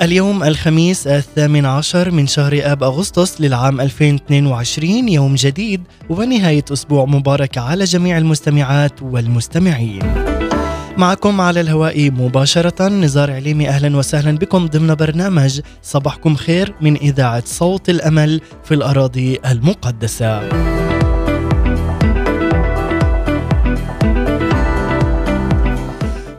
اليوم الخميس الثامن عشر من شهر آب أغسطس للعام 2022 يوم جديد ونهايه أسبوع مبارك على جميع المستمعات والمستمعين. معكم على الهواء مباشرة نزار عليمي أهلا وسهلا بكم ضمن برنامج صباحكم خير من إذاعة صوت الأمل في الأراضي المقدسة.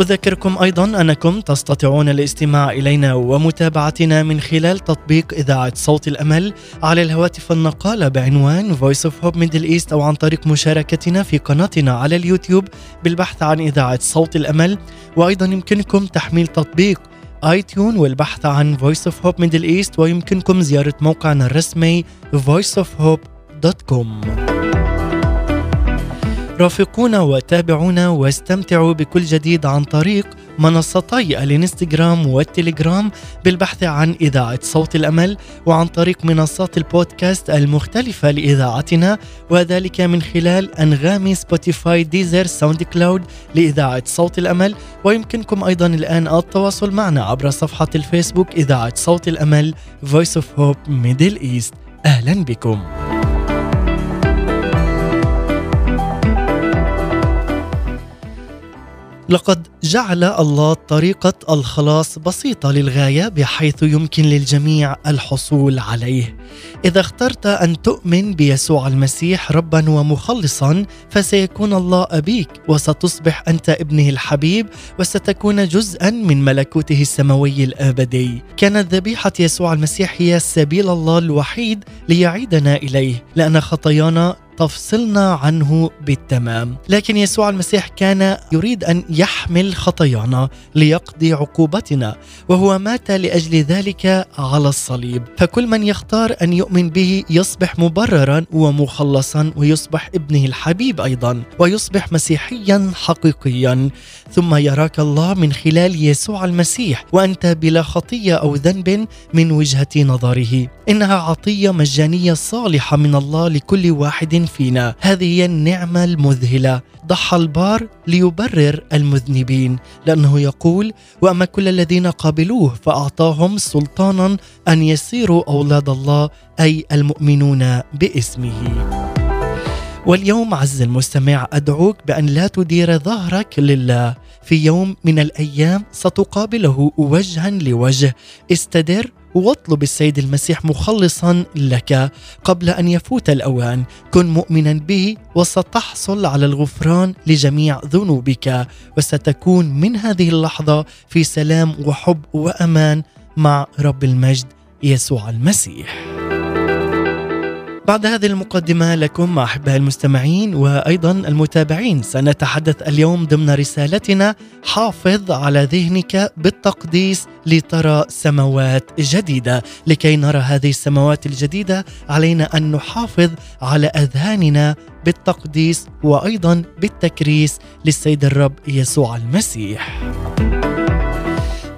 أذكركم أيضا أنكم تستطيعون الاستماع إلينا ومتابعتنا من خلال تطبيق إذاعة صوت الأمل على الهواتف النقالة بعنوان Voice of Hope Middle East أو عن طريق مشاركتنا في قناتنا على اليوتيوب بالبحث عن إذاعة صوت الأمل. وأيضا يمكنكم تحميل تطبيق اي تيون والبحث عن Voice of Hope Middle East ويمكنكم زيارة موقعنا الرسمي voiceofhope.com رافقونا وتابعونا واستمتعوا بكل جديد عن طريق منصتي الانستغرام والتليجرام بالبحث عن إذاعة صوت الأمل وعن طريق منصات البودكاست المختلفة لإذاعتنا وذلك من خلال أنغامي Spotify Deezer SoundCloud لإذاعة صوت الأمل. ويمكنكم أيضا الآن التواصل معنا عبر صفحة الفيسبوك إذاعة صوت الأمل Voice of Hope Middle East. أهلا بكم. لقد جعل الله طريقة الخلاص بسيطة للغاية بحيث يمكن للجميع الحصول عليه. إذا اخترت أن تؤمن بيسوع المسيح ربا ومخلصا فسيكون الله أبيك وستصبح أنت ابنه الحبيب وستكون جزءا من ملكوته السماوي الأبدي. كانت ذبيحة يسوع المسيح هي سبيل الله الوحيد ليعيدنا إليه لأن خطايانا تفصلنا عنه بالتمام. لكن يسوع المسيح كان يريد أن يحمل خطايانا ليقضي عقوبتنا وهو مات لأجل ذلك على الصليب. فكل من يختار أن يؤمن به يصبح مبررا ومخلصا ويصبح ابنه الحبيب أيضا ويصبح مسيحيا حقيقيا. ثم يراك الله من خلال يسوع المسيح وأنت بلا خطية أو ذنب من وجهة نظره. إنها عطية مجانية صالحة من الله لكل واحد فينا. هذه هي النعمة المذهلة. ضحى البار ليبرر المذنبين لأنه يقول وأما كل الذين قابلوه فأعطاهم سلطانا أن يصيروا أولاد الله أي المؤمنون باسمه. واليوم عز المستمع أدعوك بأن لا تدير ظهرك لله. في يوم من الأيام ستقابله وجها لوجه. استدر واطلب السيد المسيح مخلصا لك قبل أن يفوت الأوان. كن مؤمنا به وستحصل على الغفران لجميع ذنوبك وستكون من هذه اللحظة في سلام وحب وأمان مع رب المجد يسوع المسيح. بعد هذه المقدمة لكم أحباء المستمعين وأيضا المتابعين سنتحدث اليوم ضمن رسالتنا حافظ على ذهنك بالتقديس لترى سماوات جديدة لكي نرى هذه السماوات الجديدة علينا أن نحافظ على أذهاننا بالتقديس وأيضا بالتكريس للسيد الرب يسوع المسيح.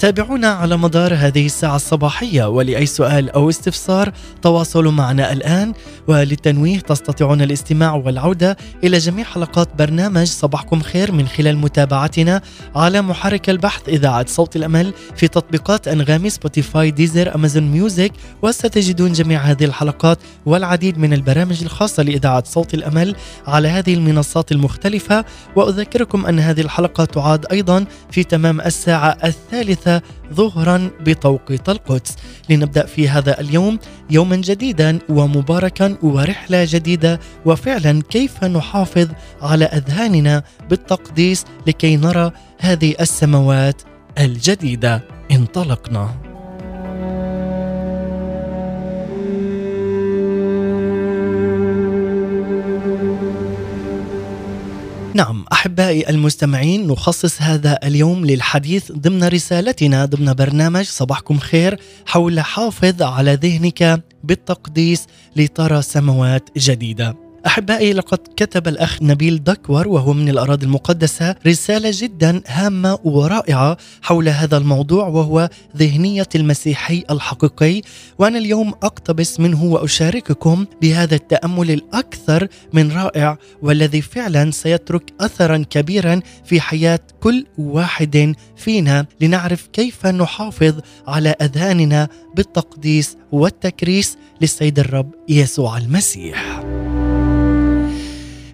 تابعونا على مدار هذه الساعة الصباحية. ولأي سؤال أو استفسار تواصلوا معنا الآن. وللتنويه تستطيعون الاستماع والعودة إلى جميع حلقات برنامج صباحكم خير من خلال متابعتنا على محرك البحث إذاعة صوت الأمل في تطبيقات أنغامي سبوتيفاي ديزر أمازون ميوزك. وستجدون جميع هذه الحلقات والعديد من البرامج الخاصة لإذاعة صوت الأمل على هذه المنصات المختلفة. وأذكركم أن هذه الحلقة تعاد أيضا في تمام الساعة الثالثة ظهرا بتوقيت القدس لنبدأ في هذا اليوم يوما جديدا ومباركا ورحلة جديدة. وفعلا كيف نحافظ على أذهاننا بالتقديس لكي نرى هذه السماوات الجديدة؟ انطلقنا. نعم أحبائي المستمعين نخصص هذا اليوم للحديث ضمن رسالتنا ضمن برنامج صباحكم خير حول حافظ على ذهنك بالتقديس لترى سماوات جديدة. أحبائي لقد كتب الأخ نبيل دكور وهو من الأراضي المقدسة رسالة جدا هامة ورائعة حول هذا الموضوع وهو ذهنية المسيحي الحقيقي وأنا اليوم أقتبس منه وأشارككم بهذا التأمل الأكثر من رائع والذي فعلا سيترك اثرا كبيرا في حياة كل واحد فينا لنعرف كيف نحافظ على أذهاننا بالتقديس والتكريس للسيد الرب يسوع المسيح.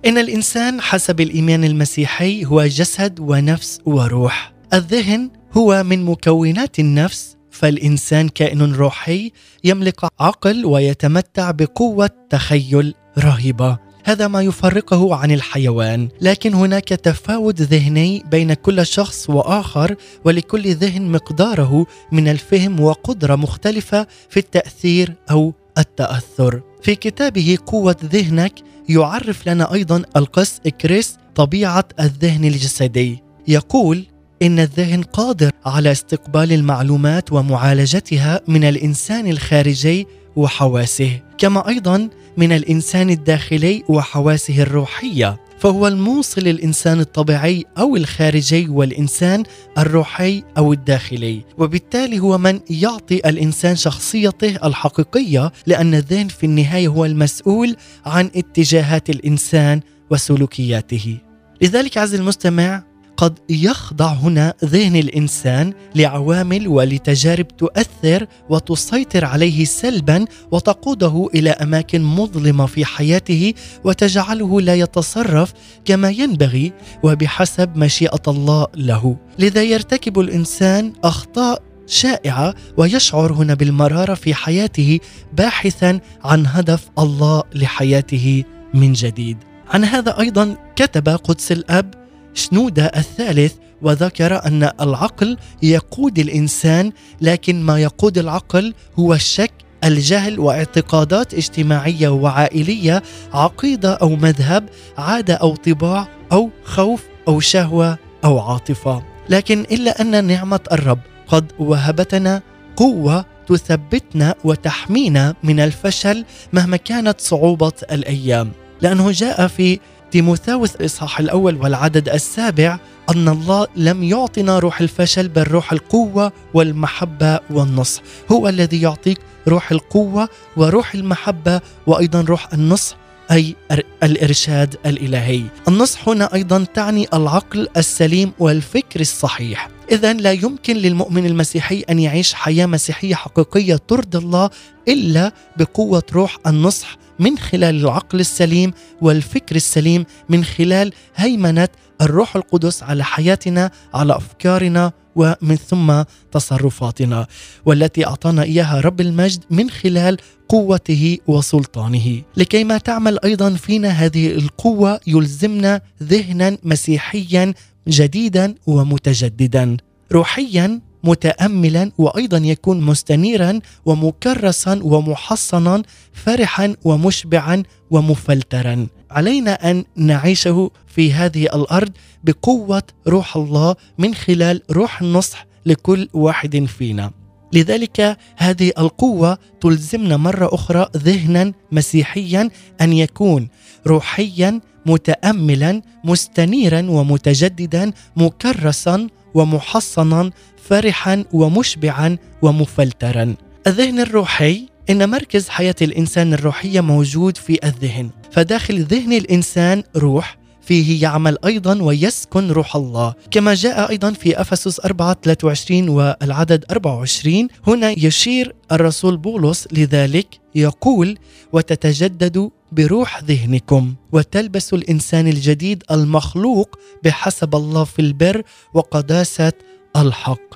إن الإنسان حسب الإيمان المسيحي هو جسد ونفس وروح. الذهن هو من مكونات النفس فالإنسان كائن روحي يملك عقل ويتمتع بقوة تخيل رهيبة. هذا ما يفرقه عن الحيوان، لكن هناك تفاوت ذهني بين كل شخص وآخر ولكل ذهن مقداره من الفهم وقدرة مختلفة في التأثير أو التأثر. في كتابه قوة ذهنك يعرف لنا أيضا القس كريس طبيعة الذهن الجسدي. يقول إن الذهن قادر على استقبال المعلومات ومعالجتها من الإنسان الخارجي وحواسه كما أيضا من الإنسان الداخلي وحواسه الروحية. فهو الموصل الانسان الطبيعي أو الخارجي والإنسان الروحي أو الداخلي. وبالتالي هو من يعطي الإنسان شخصيته الحقيقية لأن الذهن في النهاية هو المسؤول عن اتجاهات الإنسان وسلوكياته. لذلك عز المستمع قد يخضع هنا ذهن الإنسان لعوامل ولتجارب تؤثر وتسيطر عليه سلبا وتقوده إلى أماكن مظلمة في حياته وتجعله لا يتصرف كما ينبغي وبحسب مشيئة الله له. لذا يرتكب الإنسان أخطاء شائعة ويشعر هنا بالمرارة في حياته باحثا عن هدف الله لحياته من جديد. عن هذا أيضا كتب قدس الأب شنودة الثالث وذكر أن العقل يقود الإنسان لكن ما يقود العقل هو الشك الجهل واعتقادات اجتماعية وعائلية عقيدة أو مذهب عادة أو طباع أو خوف أو شهوة أو عاطفة. لكن إلا أن نعمة الرب قد وهبتنا قوة تثبتنا وتحمينا من الفشل مهما كانت صعوبة الأيام. لأنه جاء في تيموثاوس الإصحاح الأول والعدد السابع أن الله لم يعطنا روح الفشل بل روح القوة والمحبة والنصح. هو الذي يعطيك روح القوة وروح المحبة وأيضا روح النصح أي الإرشاد الإلهي. النصح هنا أيضا تعني العقل السليم والفكر الصحيح. إذا لا يمكن للمؤمن المسيحي أن يعيش حياة مسيحية حقيقية ترضي الله إلا بقوة روح النصح من خلال العقل السليم والفكر السليم من خلال هيمنة الروح القدس على حياتنا على أفكارنا ومن ثم تصرفاتنا والتي أعطانا إياها رب المجد من خلال قوته وسلطانه. لكي ما تعمل أيضا فينا هذه القوة يلزمنا ذهنا مسيحيا جديدا ومتجددا. روحيا متاملا وأيضا يكون مستنيرا ومكرسا ومحصنا فرحا ومشبعا ومفلترا. علينا أن نعيشه في هذه الأرض بقوة روح الله من خلال روح النصح لكل واحد فينا. لذلك هذه القوة تلزمنا مرة أخرى ذهنا مسيحيا أن يكون روحيا متاملا مستنيرا ومتجددا مكرسا ومحصنا فرحا ومشبعا ومفلترا. الذهن الروحي إن مركز حياة الإنسان الروحية موجود في الذهن فداخل ذهن الإنسان روح فيه يعمل أيضا ويسكن روح الله. كما جاء أيضا في أفسس 4 23 والعدد 24 هنا يشير الرسول بولس لذلك يقول وتتجدد بروح ذهنكم وتلبس الإنسان الجديد المخلوق بحسب الله في البر وقداسة الحق.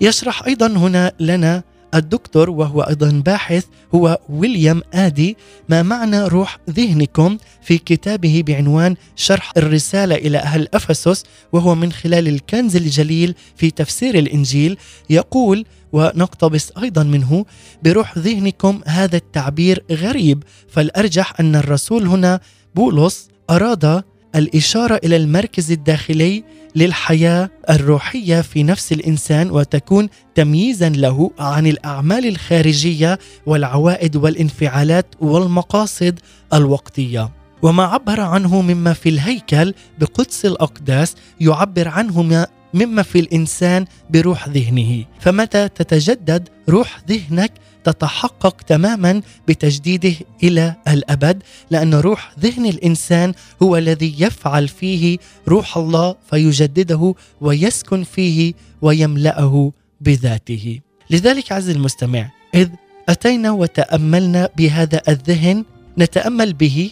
يشرح أيضا هنا لنا الدكتور وهو أيضا باحث هو ويليام آدي. ما معنى روح ذهنكم في كتابه بعنوان شرح الرسالة إلى أهل أفسس وهو من خلال الكنز الجليل في تفسير الإنجيل؟ يقول ونقتبس أيضا منه بروح ذهنكم هذا التعبير غريب فالأرجح أن الرسول هنا بولس أراد الإشارة إلى المركز الداخلي للحياة الروحية في نفس الإنسان وتكون تمييزا له عن الأعمال الخارجية والعوائد والانفعالات والمقاصد الوقتية. وما عبر عنه مما في الهيكل بقدس الأقداس يعبر عنه مما في الإنسان بروح ذهنه. فمتى تتجدد روح ذهنك تتحقق تماما بتجديده إلى الأبد لأن روح ذهن الإنسان هو الذي يفعل فيه روح الله فيجدده ويسكن فيه ويملأه بذاته. لذلك عز المستمع إذ أتينا وتأملنا بهذا الذهن نتأمل به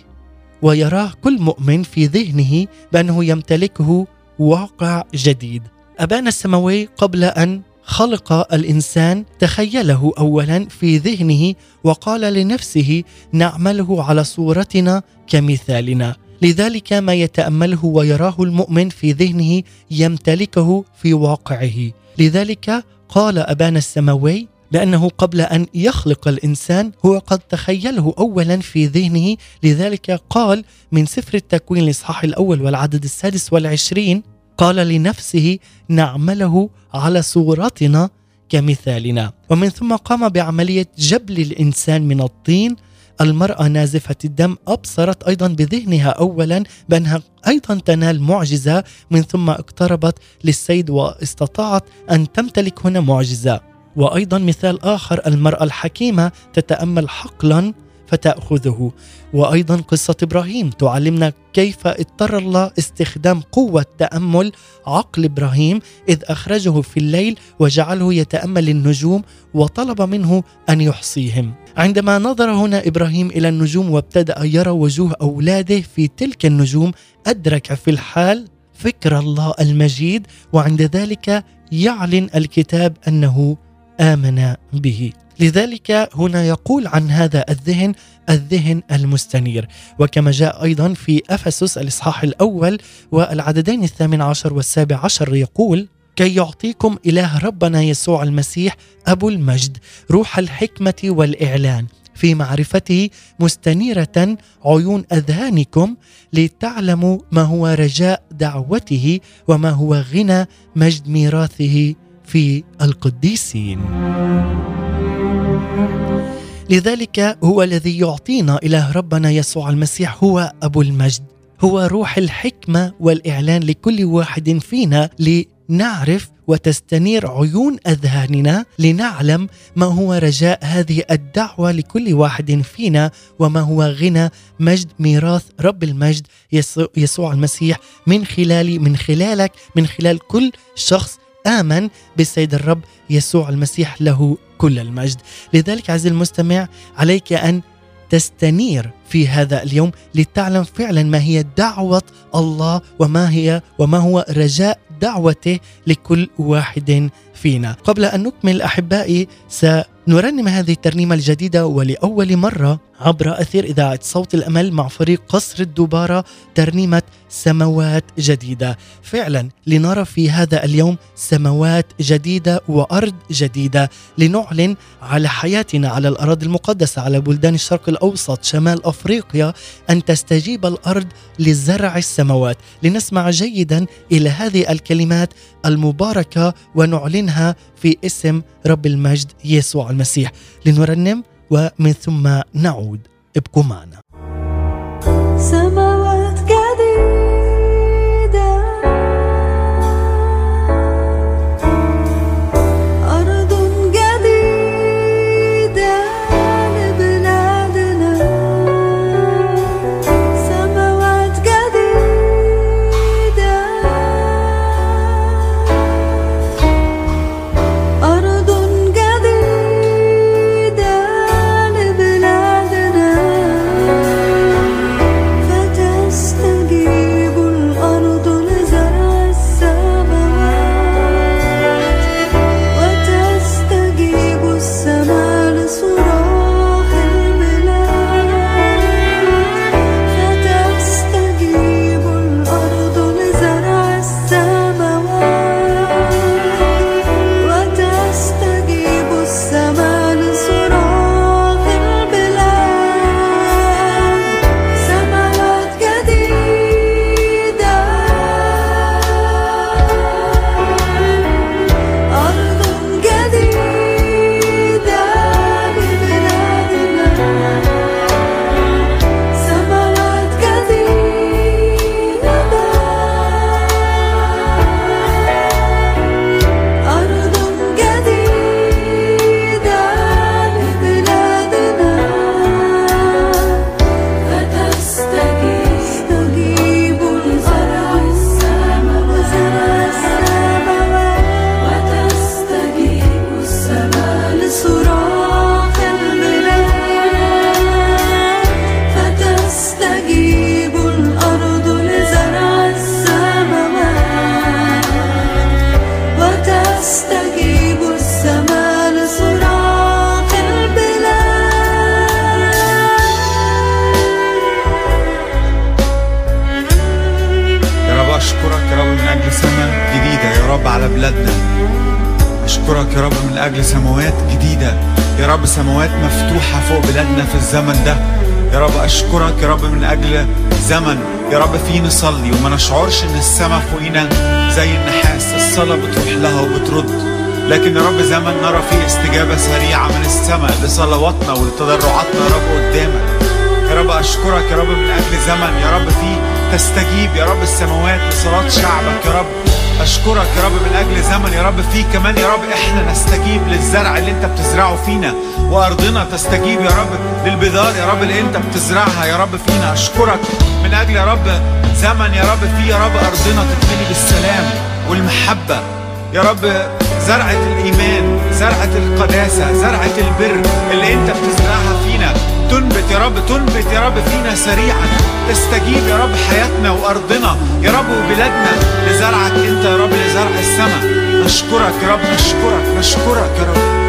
ويراه كل مؤمن في ذهنه بأنه يمتلكه واقع جديد. أبانا السماوي قبل أن خلق الإنسان تخيله اولا في ذهنه وقال لنفسه نعمله على صورتنا كمثالنا. لذلك ما يتأمله ويراه المؤمن في ذهنه يمتلكه في واقعه. لذلك قال أبانا السماوي لأنه قبل أن يخلق الإنسان هو قد تخيله اولا في ذهنه. لذلك قال من سفر التكوين الاصحاح الأول والعدد السادس والعشرين قال لنفسه نعمله على صورتنا كمثالنا. ومن ثم قام بعملية جبل الإنسان من الطين. المرأة نازفة الدم أبصرت أيضا بذهنها أولا بأنها أيضا تنال معجزة. من ثم اقتربت للسيد واستطاعت أن تمتلك هنا معجزة. وأيضا مثال آخر المرأة الحكيمة تتأمل حقلا. فتأخذه. وأيضا قصة إبراهيم تعلمنا كيف اضطر الله استخدام قوة تأمل عقل إبراهيم إذ أخرجه في الليل وجعله يتأمل النجوم وطلب منه أن يحصيهم. عندما نظر هنا إبراهيم إلى النجوم وابتدأ يرى وجوه أولاده في تلك النجوم أدرك في الحال فكر الله المجيد وعند ذلك يعلن الكتاب أنه آمن به. لذلك هنا يقول عن هذا الذهن الذهن المستنير. وكما جاء أيضا في أفسس الإصحاح الأول والعددين الثامن عشر والسابع عشر يقول كي يعطيكم إله ربنا يسوع المسيح أبو المجد روح الحكمة والإعلان. في معرفته مستنيرة عيون أذهانكم لتعلموا ما هو رجاء دعوته وما هو غنى مجد ميراثه في القديسين. لذلك هو الذي يعطينا إله ربنا يسوع المسيح هو أبو المجد هو روح الحكمة والإعلان لكل واحد فينا لنعرف وتستنير عيون أذهاننا لنعلم ما هو رجاء هذه الدعوة لكل واحد فينا وما هو غنى مجد ميراث رب المجد يسوع المسيح من خلالي من خلالك من خلال كل شخص آمن بالسيد الرب يسوع المسيح له كل المجد. لذلك عزيزي المستمع عليك أن تستنير في هذا اليوم لتعلم فعلا ما هي دعوة الله وما هي وما هو رجاء دعوته لكل واحد فينا. قبل أن نكمل أحبائي سنرنم هذه الترنيمة الجديدة ولأول مرة عبر أثير إذاعة صوت الأمل مع فريق قصر الدبارة ترنيمة سماوات جديدة. فعلا لنرى في هذا اليوم سماوات جديدة وأرض جديدة. لنعلن على حياتنا على الأراضي المقدسة على بلدان الشرق الأوسط شمال أفريقيا أن تستجيب الأرض لزرع السماوات لنسمع جيدا إلى هذه الكلمات المباركة ونعلنها في اسم رب المجد يسوع المسيح. لنرنم ومن ثم نعود. ابقوا معنا. سماوات نصلي وما نشعرش إن السماء فوقينا زي النحاس الصلاة بتروح لها وبترد لكن يا رب زمن نرى فيه استجابة سريعة من السماء لصلواتنا ولتضرعاتنا يا رب قدامك يا رب أشكرك يا رب من أجل زمن يا رب فيه تستجيب يا رب السماوات لصلاة شعبك يا رب أشكرك يا رب من أجل زمن يا رب فيه كمان يا رب إحنا نستجيب للزرع اللي أنت بتزرعه فينا وأرضنا تستجيب يا رب للبذار يا رب اللي أنت بتزرعها يا رب فينا أشكرك من أجل يا رب زمن يا رب فيه يا رب أرضنا تتملي بالسلام والمحبة. يا رب زرعة الإيمان زرعة القداسة زرعة البر اللي أنت بتزرعها فينا. تنبت يا رب تنبت يا رب فينا سريعا. تستجيب يا رب حياتنا وأرضنا. يا رب وبلادنا لزرعك أنت يا رب لزرع السماء. نشكرك يا رب نشكرك نشكرك يا رب.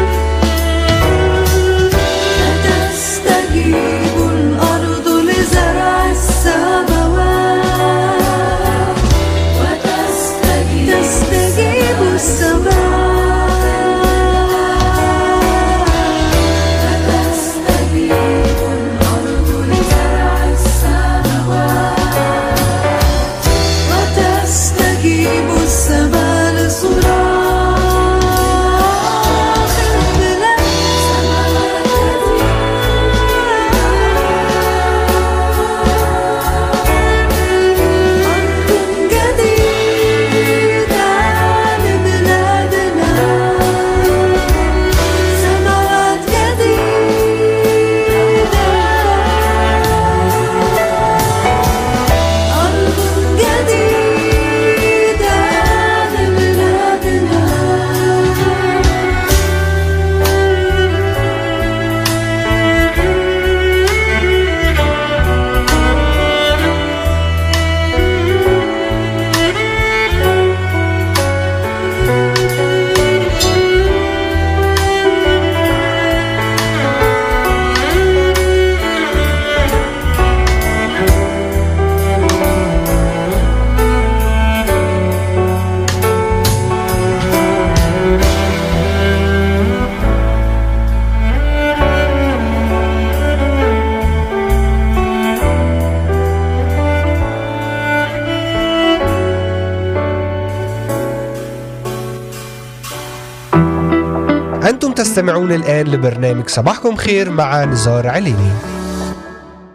تستمعون الآن لبرنامج صباحكم خير مع نزار عليني.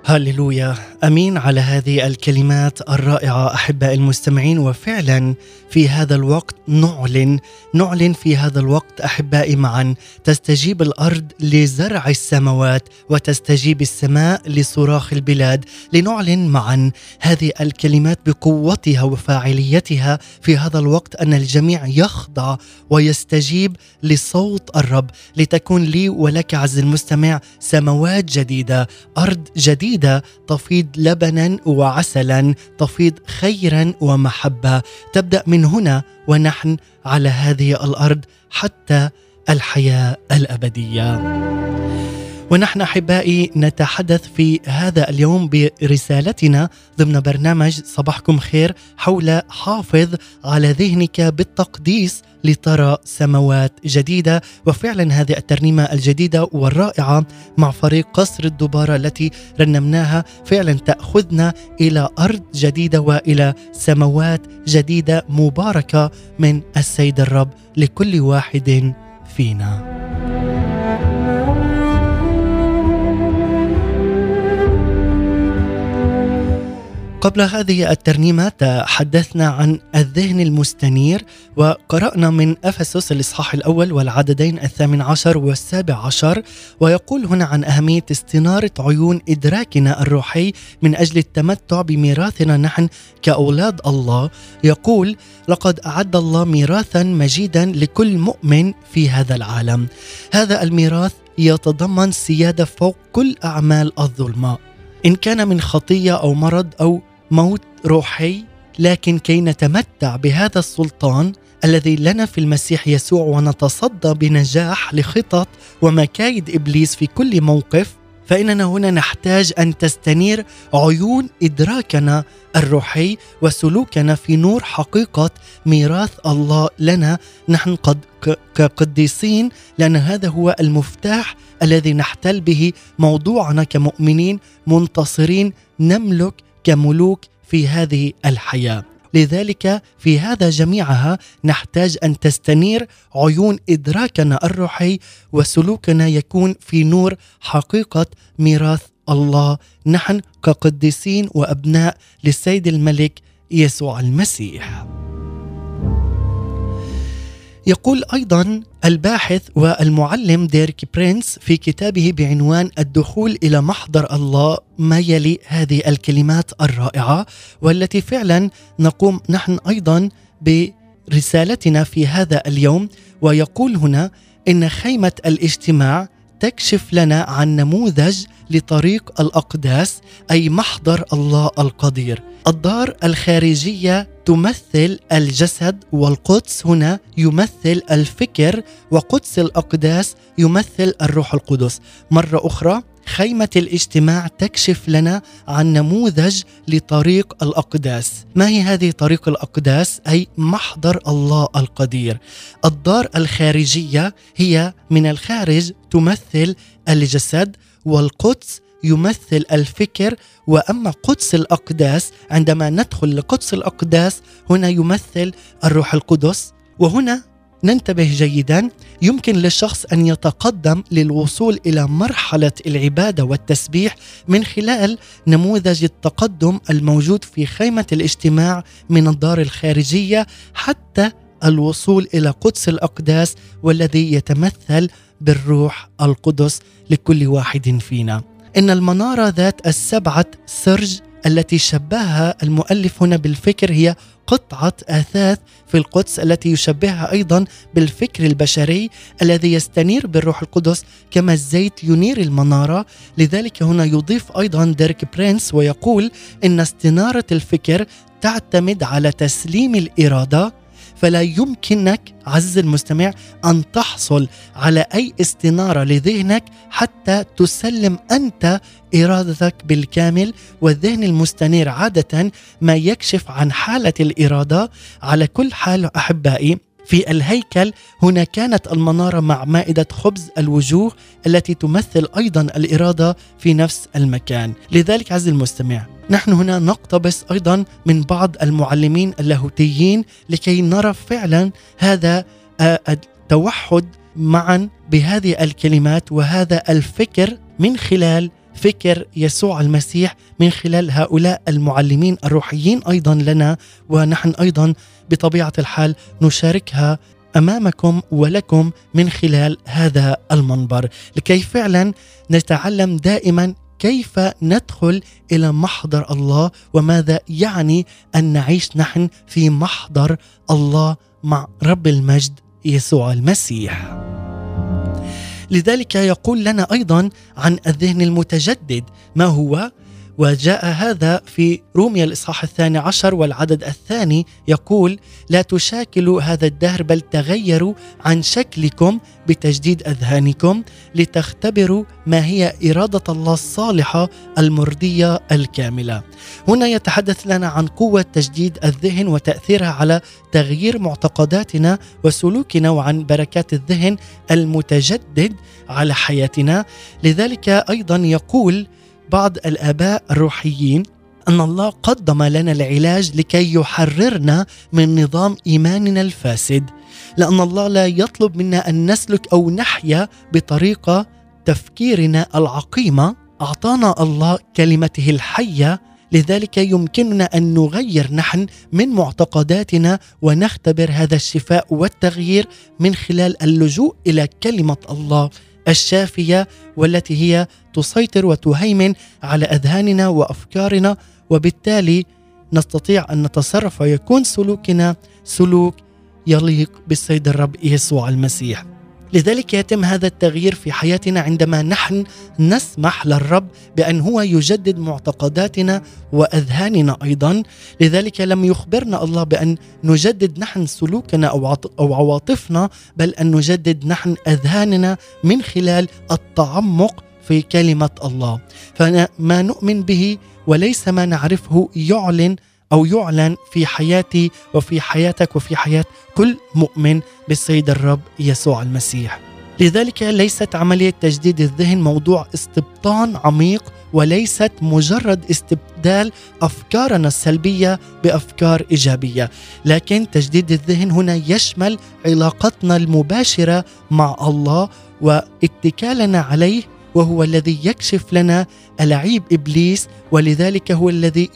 هللويا. أمين على هذه الكلمات الرائعة احباء المستمعين وفعلا في هذا الوقت نعلن نعلن في هذا الوقت أحبائي معا تستجيب الأرض لزرع السماوات وتستجيب السماء لصراخ البلاد. لنعلن معا هذه الكلمات بقوتها وفاعليتها في هذا الوقت أن الجميع يخضع ويستجيب لصوت الرب. لتكون لي ولك عز المستمع سماوات جديدة أرض جديدة تفيض لبنا وعسلا تفيض خيرا ومحبة. تبدأ من هنا ونحن على هذه الأرض حتى الحياة الأبدية. ونحن أحبائي نتحدث في هذا اليوم برسالتنا ضمن برنامج صباحكم خير حول حافظ على ذهنك بالتقديس لترى سماوات جديدة وفعلا هذه الترنيمة الجديدة والرائعة مع فريق قصر الدباره التي رنمناها فعلا تأخذنا إلى أرض جديدة وإلى سماوات جديدة مباركة من السيد الرب لكل واحد فينا. قبل هذه الترنيمة تحدثنا عن الذهن المستنير وقرأنا من أفسس الإصحاح الأول والعددين الثامن عشر والسابع عشر ويقول هنا عن أهمية استنارة عيون إدراكنا الروحي من أجل التمتع بميراثنا نحن كأولاد الله. يقول لقد أعد الله ميراثا مجيدا لكل مؤمن في هذا العالم. هذا الميراث يتضمن سيادة فوق كل أعمال الظلمة. إن كان من خطية أو مرض أو موت روحي لكن كي نتمتع بهذا السلطان الذي لنا في المسيح يسوع ونتصدى بنجاح لخطط ومكايد إبليس في كل موقف فإننا هنا نحتاج أن تستنير عيون إدراكنا الروحي وسلوكنا في نور حقيقة ميراث الله لنا. نحن قد كقديسين لأن هذا هو المفتاح الذي نحتل به موضوعنا كمؤمنين منتصرين. نملك كملوك في هذه الحياة لذلك في هذا جميعها نحتاج أن تستنير عيون إدراكنا الروحي وسلوكنا يكون في نور حقيقة ميراث الله نحن كقديسين وأبناء للسيد الملك يسوع المسيح. يقول أيضا الباحث والمعلم ديريك برينس في كتابه بعنوان الدخول إلى محضر الله ما يلي هذه الكلمات الرائعة والتي فعلا نقوم نحن أيضا برسالتنا في هذا اليوم ويقول هنا إن خيمة الاجتماع تكشف لنا عن نموذج لطريق الأقداس أي محضر الله القدير. الدار الخارجية تمثل الجسد والقدس هنا يمثل الفكر وقدس الأقداس يمثل الروح القدس. مرة أخرى خيمة الاجتماع تكشف لنا عن نموذج لطريق الأقداس. ما هي هذه طريق الأقداس؟ أي محضر الله القدير. الدار الخارجية هي من الخارج تمثل الجسد والقدس يمثل الفكر وأما قدس الأقداس عندما ندخل لقدس الأقداس هنا يمثل الروح القدس. وهنا ننتبه جيدا يمكن للشخص أن يتقدم للوصول إلى مرحلة العبادة والتسبيح من خلال نموذج التقدم الموجود في خيمة الاجتماع من الدار الخارجية حتى الوصول إلى قدس الأقداس والذي يتمثل بالروح القدس لكل واحد فينا. إن المنارة ذات السبعة سرج التي شبهها المؤلف هنا بالفكر هي قطعة آثاث في القدس التي يشبهها أيضا بالفكر البشري الذي يستنير بالروح القدس كما الزيت ينير المنارة، لذلك هنا يضيف أيضا ديرك برينس ويقول إن استنارة الفكر تعتمد على تسليم الإرادة فلا يمكنك عز المستمع أن تحصل على أي استنارة لذهنك حتى تسلم أنت إرادتك بالكامل والذهن المستنير عادة ما يكشف عن حالة الإرادة. على كل حال أحبائي في الهيكل. هنا كانت المنارة مع مائدة خبز الوجوه التي تمثل أيضا الإرادة في نفس المكان، لذلك عز المستمع نحن هنا نقتبس أيضا من بعض المعلمين اللاهوتيين لكي نرى فعلا هذا آه، التوحد معا بهذه الكلمات وهذا الفكر من خلال فكر يسوع المسيح من خلال هؤلاء المعلمين الروحيين أيضا لنا. ونحن أيضا بطبيعة الحال نشاركها أمامكم ولكم من خلال هذا المنبر لكي فعلا نتعلم دائما كيف ندخل إلى محضر الله وماذا يعني أن نعيش نحن في محضر الله مع رب المجد يسوع المسيح. لذلك يقول لنا أيضا عن الذهن المتجدد ما هو وجاء هذا في روميا الإصحاح الثاني عشر والعدد الثاني يقول لا تشاكلوا هذا الدهر بل تغيروا عن شكلكم بتجديد أذهانكم لتختبروا ما هي إرادة الله الصالحة المرضية الكاملة. هنا يتحدث لنا عن قوة تجديد الذهن وتأثيرها على تغيير معتقداتنا وسلوكنا وعن بركات الذهن المتجدد على حياتنا، لذلك أيضا يقول بعض الآباء الروحيين أن الله قدم لنا العلاج لكي يحررنا من نظام إيماننا الفاسد لأن الله لا يطلب منا أن نسلك أو نحيا بطريقة تفكيرنا العقيمة. أعطانا الله كلمته الحية لذلك يمكننا أن نغير نحن من معتقداتنا ونختبر هذا الشفاء والتغيير من خلال اللجوء إلى كلمة الله. الشافية والتي هي تسيطر وتهيمن على أذهاننا وأفكارنا وبالتالي نستطيع أن نتصرف ويكون سلوكنا سلوك يليق بالسيد الرب يسوع المسيح. لذلك يتم هذا التغيير في حياتنا عندما نحن نسمح للرب بأن هو يجدد معتقداتنا وأذهاننا أيضا، لذلك لم يخبرنا الله بأن نجدد نحن سلوكنا أو عواطفنا بل أن نجدد نحن أذهاننا من خلال التعمق في كلمة الله. فما نؤمن به وليس ما نعرفه يعلن أو يعلن في حياتي وفي حياتك وفي حياة كل مؤمن بالسيد الرب يسوع المسيح. لذلك ليست عملية تجديد الذهن موضوع استبطان عميق وليست مجرد استبدال أفكارنا السلبية بأفكار إيجابية لكن تجديد الذهن هنا يشمل علاقتنا المباشرة مع الله واتكالنا عليه وهو الذي يكشف لنا ألعيب إبليس ولذلك هو الذي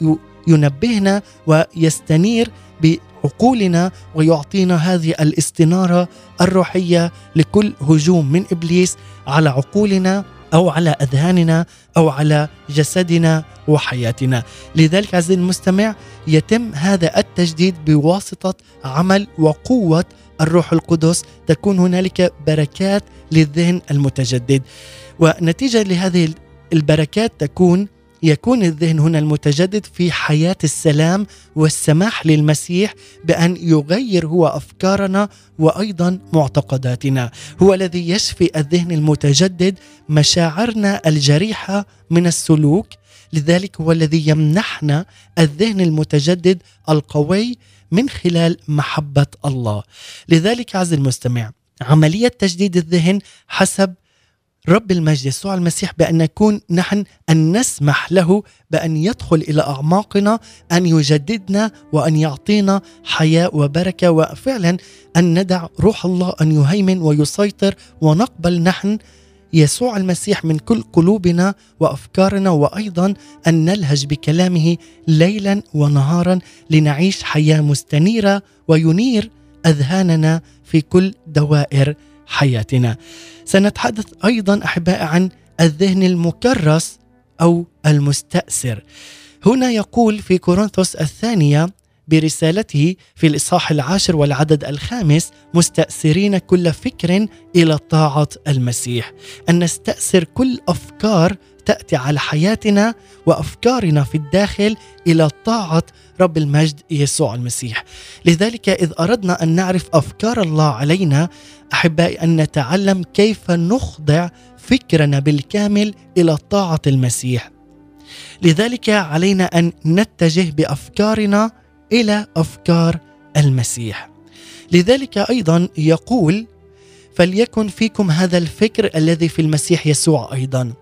ينبهنا ويستنير بعقولنا ويعطينا هذه الاستنارة الروحية لكل هجوم من إبليس على عقولنا أو على أذهاننا أو على جسدنا وحياتنا. لذلك عزيزي المستمع يتم هذا التجديد بواسطة عمل وقوة الروح القدس. تكون هنالك بركات للذهن المتجدد. ونتيجة لهذه البركات تكون يكون الذهن هنا المتجدد في حياة السلام والسماح للمسيح بأن يغير هو أفكارنا وأيضا معتقداتنا. هو الذي يشفي الذهن المتجدد مشاعرنا الجريحة من السلوك. لذلك هو الذي يمنحنا الذهن المتجدد القوي من خلال محبة الله. لذلك عز المستمع عملية تجديد الذهن حسب رب المجد يسوع المسيح بأن نكون نحن أن نسمح له بأن يدخل إلى أعماقنا أن يجددنا وأن يعطينا حياة وبركة وفعلا أن ندع روح الله أن يهيمن ويسيطر ونقبل نحن يسوع المسيح من كل قلوبنا وأفكارنا وأيضا أن نلهج بكلامه ليلا ونهارا لنعيش حياة مستنيرة وينير أذهاننا في كل دوائر حياتنا. سنتحدث أيضا احبائي عن الذهن المكرس أو المستأثر. هنا يقول في كورنثوس الثانية برسالته في الإصحاح العاشر والعدد الخامس مستأثرين كل فكر إلى طاعة المسيح أن نستأثر كل أفكار تأتي على حياتنا وأفكارنا في الداخل إلى طاعة رب المجد يسوع المسيح. لذلك إذ أردنا أن نعرف أفكار الله علينا أحبائي أن نتعلم كيف نخضع فكرنا بالكامل إلى طاعة المسيح. لذلك علينا أن نتجه بأفكارنا إلى أفكار المسيح. لذلك أيضا يقول فليكن فيكم هذا الفكر الذي في المسيح يسوع أيضا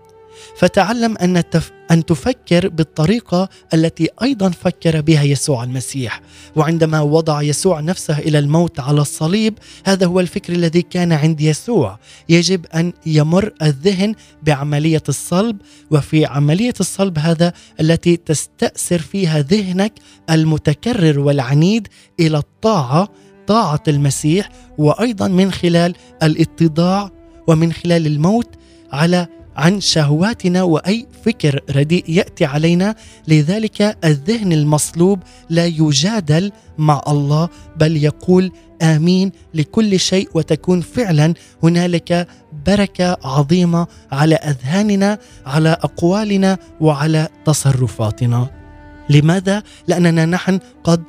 فتعلم أن تف... أن تفكر بالطريقة التي أيضا فكر بها يسوع المسيح. وعندما وضع يسوع نفسه إلى الموت على الصليب هذا هو الفكر الذي كان عند يسوع. يجب أن يمر الذهن بعملية الصلب وفي عملية الصلب هذا التي تستأثر فيها ذهنك المتكرر والعنيد إلى الطاعة طاعة المسيح وأيضا من خلال الاتضاع ومن خلال الموت على عن شهواتنا وأي فكر رديء يأتي علينا. لذلك الذهن المصلوب لا يجادل مع الله بل يقول آمين لكل شيء وتكون فعلا هنالك بركة عظيمة على أذهاننا على أقوالنا وعلى تصرفاتنا. لماذا؟ لأننا نحن قد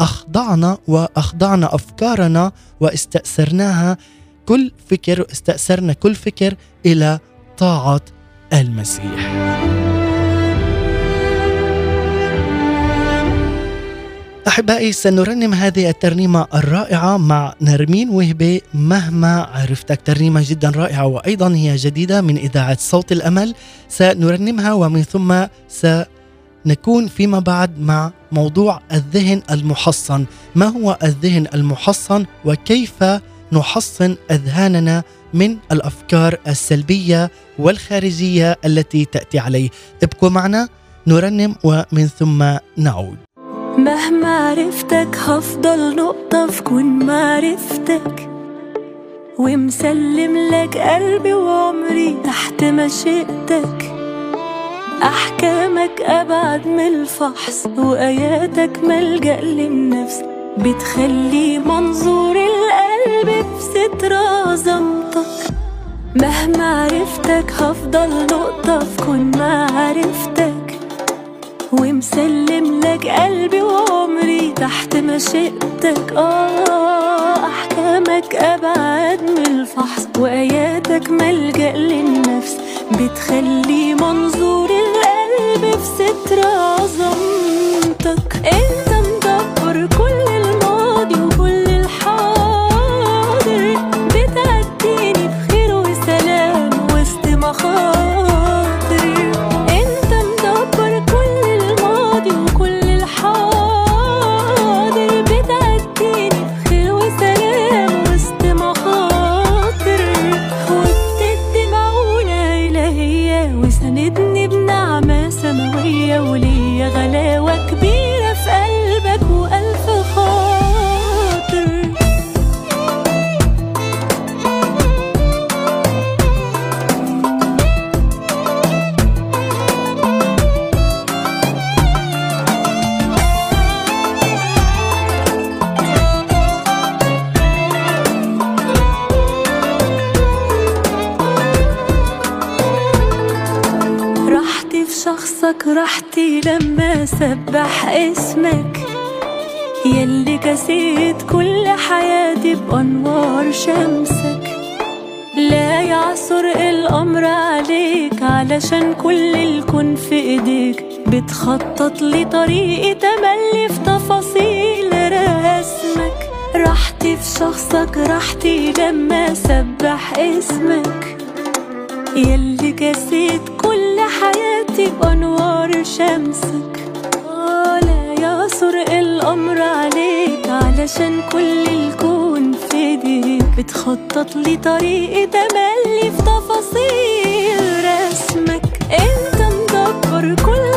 أخضعنا وأخضعنا أفكارنا واستأثرناها. كل فكر استأثرنا كل فكر إلى طاعة المسيح. أحبائي سنرنم هذه الترنيمة الرائعة مع نرمين وهبة. مهما عرفتك ترنيمة جدا رائعة وأيضا هي جديدة من إذاعة صوت الأمل سنرنمها ومن ثم سنكون فيما بعد مع موضوع الذهن المحصن. ما هو الذهن المحصن؟ وكيف نحصن أذهاننا؟ من الأفكار السلبية والخارجية التي تأتي عليه. ابقوا معنا نرنم ومن ثم نعود. مهما عرفتك هفضل نقطة في كون معرفتك ومسلم لك قلبي وعمري تحت مشيئتك أحكامك أبعد من الفحص وآياتك ملجأ للنفس. بتخلي منظور القلب بستر عظمتك. مهما عرفتك هفضل نقطة في كون معرفتك ومسلم لك قلبي وعمري تحت مشيئتك آه أحكامك أبعد من الفحص وآياتك ملجأ للنفس. بتخلي منظور راحتي لما سبح اسمك. يلي كسيت كل حياتي بأنوار شمسك. لا يعثر الأمر عليك علشان كل الكون في بتخطط لي طريقي تملي في تفاصيل رسمك. انت مدبر كل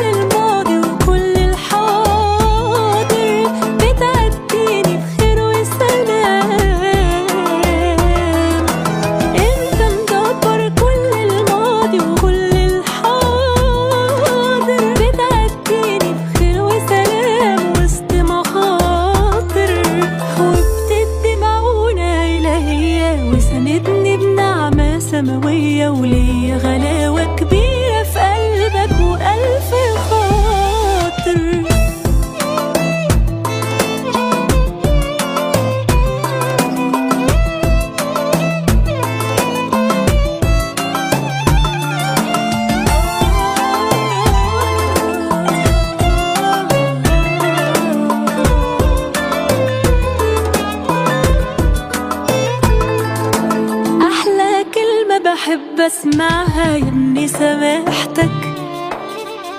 سماحتك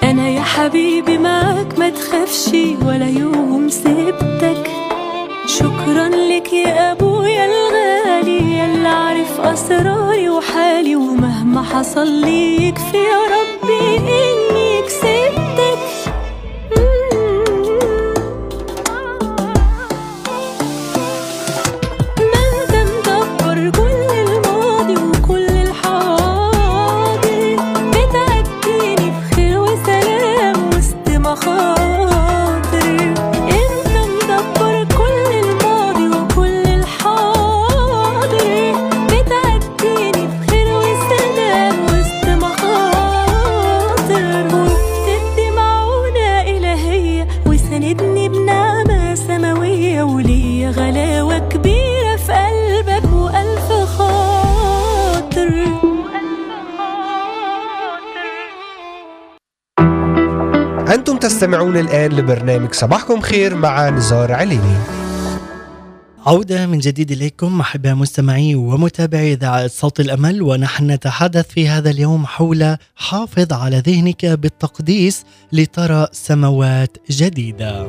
أنا يا حبيبي معاك ما تخافش ولا يوم سبتك. شكرا لك يا أبويا الغالي يلا عارف أسراري وحالي ومهما حصل لي يكفي تستمعون الآن لبرنامج صباحكم خير مع نزار عليني. عودة من جديد إليكم أحباء مستمعي ومتابعي إذاعة صوت الأمل ونحن نتحدث في هذا اليوم حول حافظ على ذهنك بالتقديس لترى سماوات جديدة.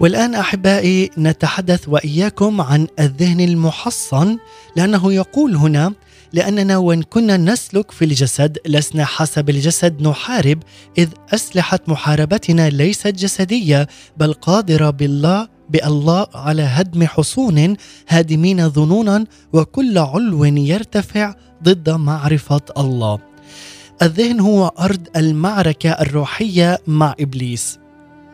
والآن أحبائي نتحدث وإياكم عن الذهن المحصن لأنه يقول هنا لأننا وإن كنا نسلك في الجسد لسنا حسب الجسد نحارب إذ أسلحة محاربتنا ليست جسدية بل قادرة بالله بالله على هدم حصون هادمين ظنونا وكل علو يرتفع ضد معرفة الله. الذهن هو أرض المعركة الروحية مع إبليس.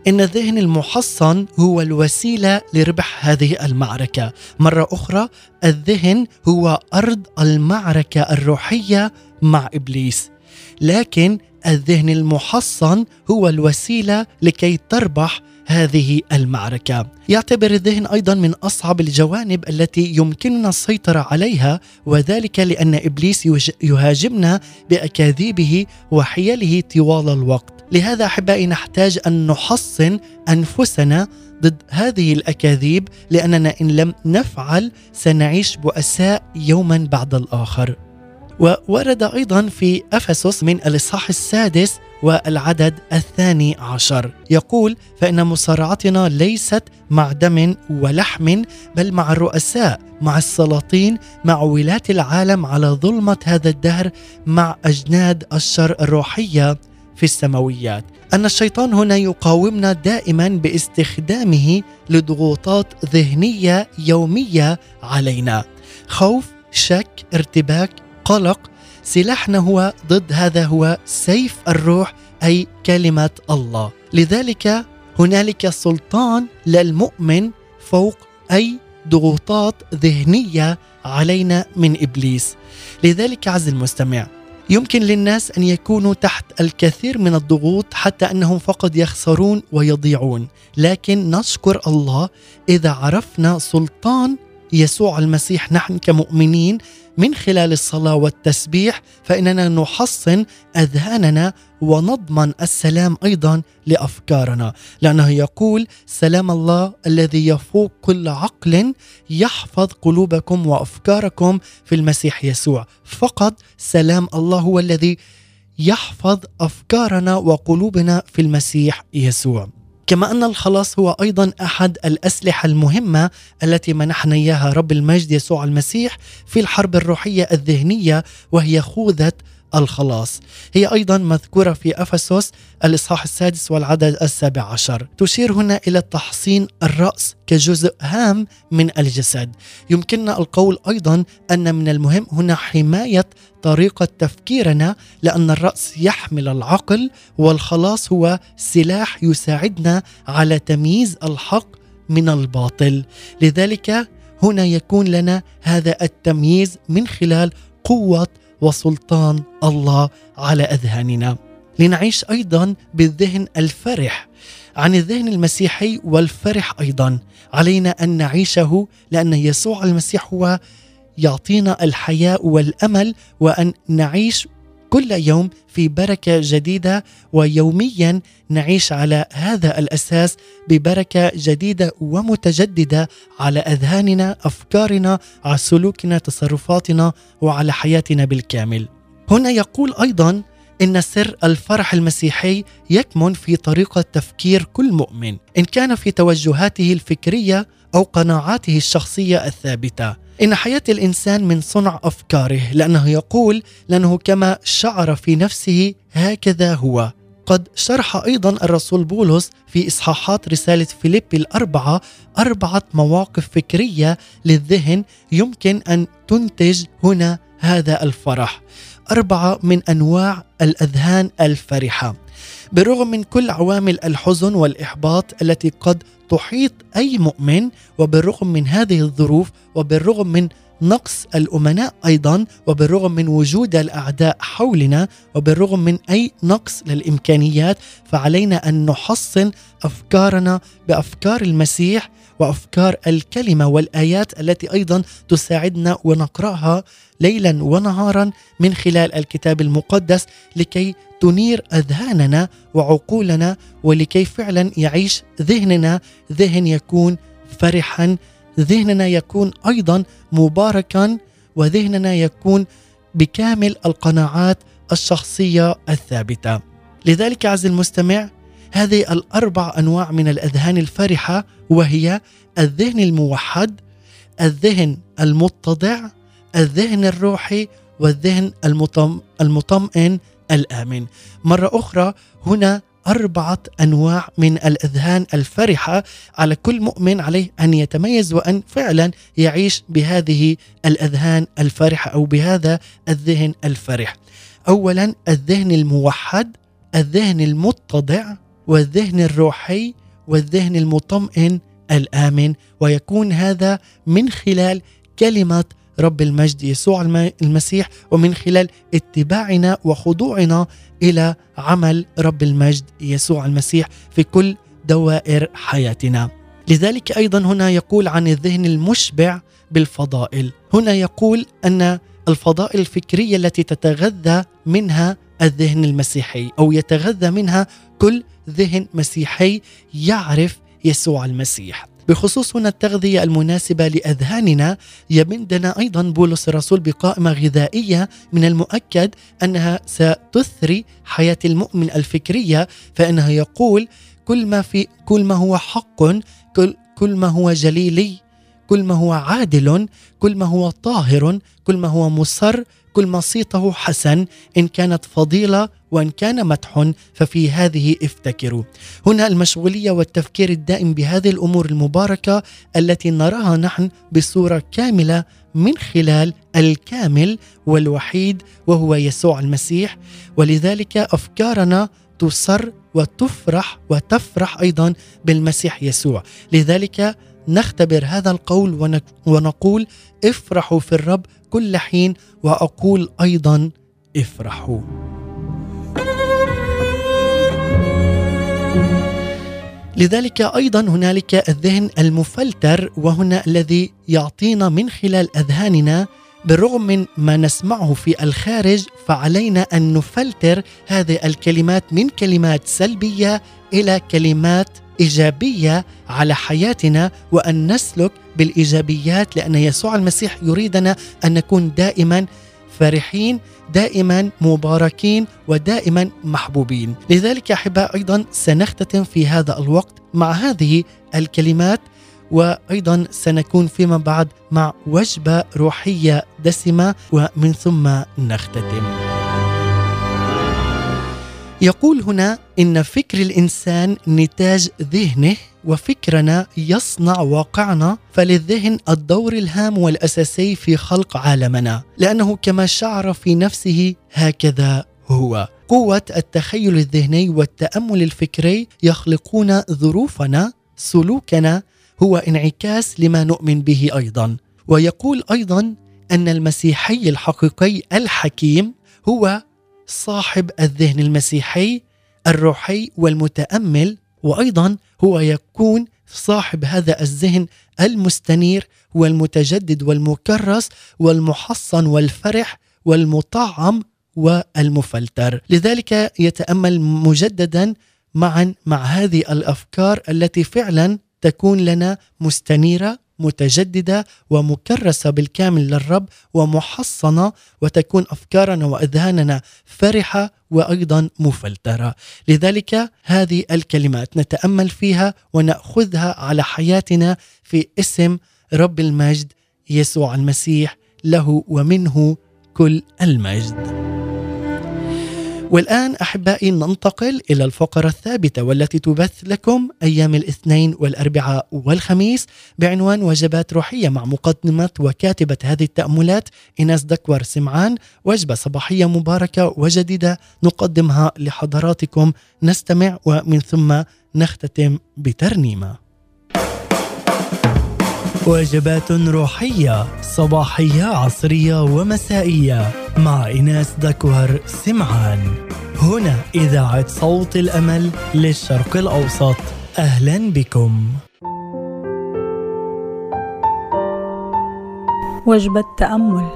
إن الذهن المحصن هو الوسيلة لربح هذه المعركة. مرة أخرى الذهن هو أرض المعركة الروحية مع إبليس. لكن الذهن المحصن هو الوسيلة لكي تربح هذه المعركة. يعتبر الذهن أيضا من أصعب الجوانب التي يمكننا السيطرة عليها وذلك لأن إبليس يهاجمنا بأكاذيبه وحيله طوال الوقت. لهذا أحبائي نحتاج أن نحصن أنفسنا ضد هذه الأكاذيب لأننا إن لم نفعل سنعيش بؤساء يوما بعد الآخر. وورد أيضا في أفسس من الإصحاح السادس والعدد الثاني عشر. يقول فإن مصارعتنا ليست مع دم ولحم بل مع الرؤساء مع السلاطين مع ولاة العالم على ظلمة هذا الدهر مع أجناد الشر الروحية في السماويات. أن الشيطان هنا يقاومنا دائما باستخدامه لضغوطات ذهنية يومية علينا. خوف شك ارتباك قلق سلاحنا هو ضد هذا هو سيف الروح أي كلمة الله. لذلك هنالك سلطان للمؤمن فوق أي ضغوطات ذهنية علينا من إبليس. لذلك عز المستمع يمكن للناس أن يكونوا تحت الكثير من الضغوط حتى أنهم فقط يخسرون ويضيعون. لكن نشكر الله إذا عرفنا سلطان يسوع المسيح نحن كمؤمنين من خلال الصلاة والتسبيح فإننا نحصن أذهاننا ونضمن السلام أيضا لأفكارنا. لأنه يقول سلام الله الذي يفوق كل عقل يحفظ قلوبكم وأفكاركم في المسيح يسوع. فقط سلام الله هو الذي يحفظ أفكارنا وقلوبنا في المسيح يسوع. كما أن الخلاص هو أيضا أحد الأسلحة المهمة التي منحنا إياها رب المجد يسوع المسيح في الحرب الروحية الذهنية وهي خوذة الخلاص. هي أيضا مذكورة في أفسس الإصحاح السادس والعدد السابع عشر. تشير هنا إلى تحصين الرأس كجزء هام من الجسد. يمكننا القول أيضا أن من المهم هنا حماية طريقة تفكيرنا لأن الرأس يحمل العقل والخلاص هو سلاح يساعدنا على تمييز الحق من الباطل. لذلك هنا يكون لنا هذا التمييز من خلال قوة وسلطان الله اذهاننا أذهاننا. لنعيش أيضا بالذهن الفرح عن الذهن المسيحي والفرح أيضا. علينا أن نعيشه لأن يسوع المسيح هو يعطينا الحياة والأمل وأن نعيش كل يوم في بركة جديدة ويوميا نعيش على هذا الأساس ببركة جديدة ومتجددة على أذهاننا أفكارنا على سلوكنا تصرفاتنا وعلى حياتنا بالكامل. هنا يقول أيضا إن سر الفرح المسيحي يكمن في طريقة تفكير كل مؤمن إن كان في توجهاته الفكرية أو قناعاته الشخصية الثابتة. إن حياة الإنسان من صنع أفكاره لأنه يقول لأنه كما شعر في نفسه هكذا هو. قد شرح أيضا الرسول بولس في إصحاحات رسالة فيليب الأربعة أربعة مواقف فكرية للذهن يمكن أن تنتج هنا هذا الفرح. أربعة من أنواع الأذهان الفرحة. بالرغم من كل عوامل الحزن والإحباط التي قد تحيط أي مؤمن وبالرغم من هذه الظروف وبالرغم من نقص الأمناء أيضا وبالرغم من وجود الأعداء حولنا وبالرغم من أي نقص للإمكانيات فعلينا أن نحصن أفكارنا بأفكار المسيح وأفكار الكلمة والآيات التي أيضا تساعدنا ونقرأها ليلا ونهارا من خلال الكتاب المقدس لكي تنير أذهاننا وعقولنا ولكي فعلا يعيش ذهننا. ذهن يكون فرحا. ذهننا يكون أيضا مباركا. وذهننا يكون بكامل القناعات الشخصية الثابتة. لذلك عز المستمع هذه الأربع أنواع من الأذهان الفرحة وهي الذهن الموحد، الذهن المتضع، الذهن الروحي والذهن المطمئن الآمن. مرة أخرى هنا أربعة أنواع من الأذهان الفرحة على كل مؤمن عليه أن يتميز وأن فعلا يعيش بهذه الأذهان الفرحة أو بهذا الذهن الفرح أولا الذهن الموحد الذهن المتضع والذهن الروحي والذهن المطمئن الآمن ويكون هذا من خلال كلمة رب المجد يسوع المسيح ومن خلال اتباعنا وخضوعنا إلى عمل رب المجد يسوع المسيح في كل دوائر حياتنا. لذلك أيضا هنا يقول عن الذهن المشبع بالفضائل. هنا يقول أن الفضائل الفكرية التي تتغذى منها الذهن المسيحي أو يتغذى منها كل ذهن مسيحي يعرف يسوع المسيح. بخصوص هنا التغذية المناسبة لأذهاننا يمدنا أيضا بولس الرسول بقائمة غذائية من المؤكد أنها ستثري حياة المؤمن الفكرية فإنه يقول كل ما في كل ما هو حق كل كل ما هو جليلي كل ما هو عادل كل ما هو طاهر كل ما هو مصر كل ما صيته حسن إن كانت فضيلة وإن كان مدح ففي هذه افتكروا. هنا المشغولية والتفكير الدائم بهذه الأمور المباركة التي نراها نحن بصورة كاملة من خلال الكامل والوحيد وهو يسوع المسيح. ولذلك أفكارنا تصر وتفرح وتفرح أيضا بالمسيح يسوع. لذلك نختبر هذا القول ونقول افرحوا في الرب كل حين وأقول أيضا افرحوا. لذلك أيضا هنالك الذهن المفلتر وهنا الذي يعطينا من خلال أذهاننا بالرغم من ما نسمعه في الخارج فعلينا أن نفلتر هذه الكلمات من كلمات سلبية إلى كلمات إيجابية على حياتنا وأن نسلك بالإيجابيات لأن يسوع المسيح يريدنا أن نكون دائما فرحين دائما مباركين ودائما محبوبين. لذلك أحباء أيضا سنختتم في هذا الوقت مع هذه الكلمات وأيضا سنكون فيما بعد مع وجبة روحية دسمة ومن ثم نختتم. يقول هنا إن فكر الإنسان نتاج ذهنه وفكرنا يصنع واقعنا فللذهن الدور الهام والأساسي في خلق عالمنا لأنه كما شعر في نفسه هكذا هو. قوة التخيل الذهني والتأمل الفكري يخلقون ظروفنا سلوكنا هو انعكاس لما نؤمن به أيضا. ويقول أيضا أن المسيحي الحقيقي الحكيم هو صاحب الذهن المسيحي الروحي والمتأمل وأيضا هو يكون صاحب هذا الذهن المستنير والمتجدد والمكرس والمحصن والفرح والمطعم والمفلتر. لذلك يتأمل مجددا معا مع هذه الأفكار التي فعلا تكون لنا مستنيرة متجددة ومكرسة بالكامل للرب ومحصنة وتكون أفكارنا وأذهاننا فرحة وأيضا مفلترة، لذلك هذه الكلمات نتأمل فيها ونأخذها على حياتنا في اسم رب المجد يسوع المسيح له ومنه كل المجد. والآن أحبائي ننتقل إلى الفقرة الثابتة والتي تبث لكم أيام الاثنين والأربعاء والخميس بعنوان وجبات روحية مع مقدمة وكاتبة هذه التأملات إناس دكور سمعان. وجبة صباحية مباركة وجديدة نقدمها لحضراتكم. نستمع ومن ثم نختتم بترنيمة. وجبات روحية صباحية عصرية ومسائية. مع إناس دكوهر سمعان. هنا إذاعة صوت الأمل للشرق الأوسط. أهلا بكم. وجبة تأمل.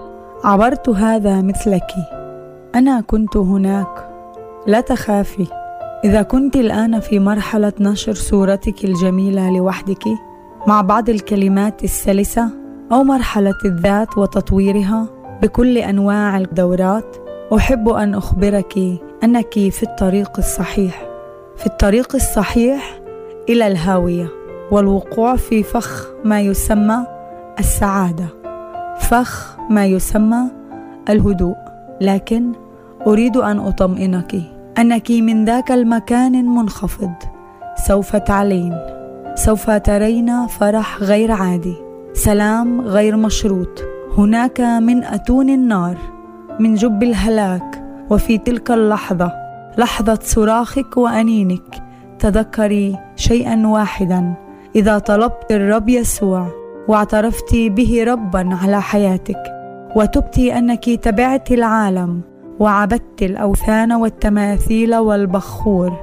عبرت هذا مثلك. أنا كنت هناك. لا تخافي. إذا كنت الآن في مرحلة نشر صورتك الجميلة لوحدك مع بعض الكلمات السلسة أو مرحلة الذات وتطويرها بكل أنواع الدورات أحب أن أخبرك أنك في الطريق الصحيح. في الطريق الصحيح إلى الهاوية والوقوع في فخ ما يسمى السعادة. فخ ما يسمى الهدوء. لكن أريد أن أطمئنك أنك من ذاك المكان منخفض سوف تعلين. سوف ترين فرح غير عادي. سلام غير مشروط. هناك من أتون النار من جب الهلاك وفي تلك اللحظة لحظة صراخك وأنينك. تذكري شيئا واحدا. إذا طلبت الرب يسوع واعترفت به ربا على حياتك وتبت أنك تبعت العالم وعبدت الأوثان والتماثيل والبخور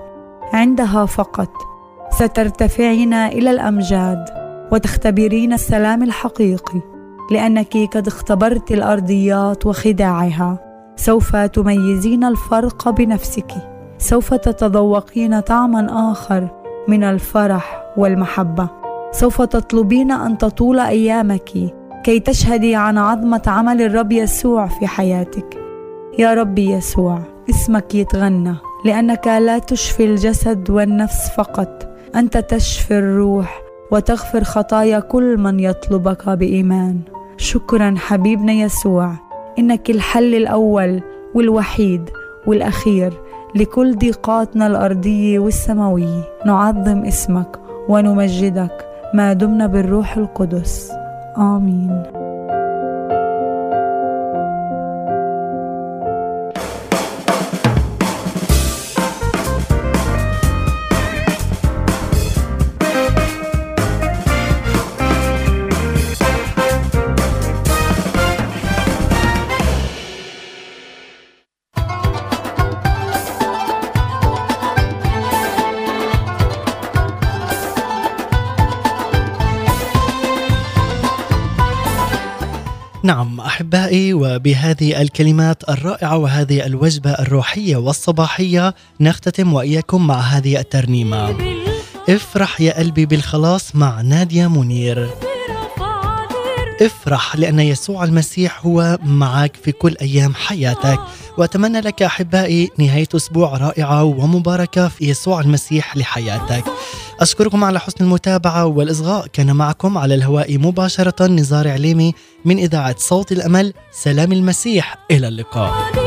عندها فقط سترتفعين إلى الأمجاد وتختبرين السلام الحقيقي لأنك قد اختبرت الأرضيات وخداعها. سوف تميزين الفرق بنفسك. سوف تتذوقين طعما آخر من الفرح والمحبة. سوف تطلبين أن تطول أيامك كي تشهدي عن عظمة عمل الرب يسوع في حياتك. يا رب يسوع اسمك يتغنى لأنك لا تشفي الجسد والنفس فقط. أنت تشفي الروح وتغفر خطايا كل من يطلبك بإيمان. شكرا حبيبنا يسوع. إنك الحل الأول والوحيد والأخير لكل ضيقاتنا الأرضية والسماوية. نعظم اسمك ونمجدك ما دمنا بالروح القدس. آمين. احبائي وبهذه الكلمات الرائعة وهذه الوجبة الروحية والصباحية نختتم وإياكم مع هذه الترنيمة. افرح يا قلبي بالخلاص مع نادية منير. افرح لأن يسوع المسيح هو معك في كل أيام حياتك. وأتمنى لك أحبائي نهاية أسبوع رائعة ومباركة في يسوع المسيح لحياتك. أشكركم على حسن المتابعة والإصغاء. كان معكم على الهواء مباشرة نزار عليمي من إذاعة صوت الأمل. سلام المسيح. إلى اللقاء.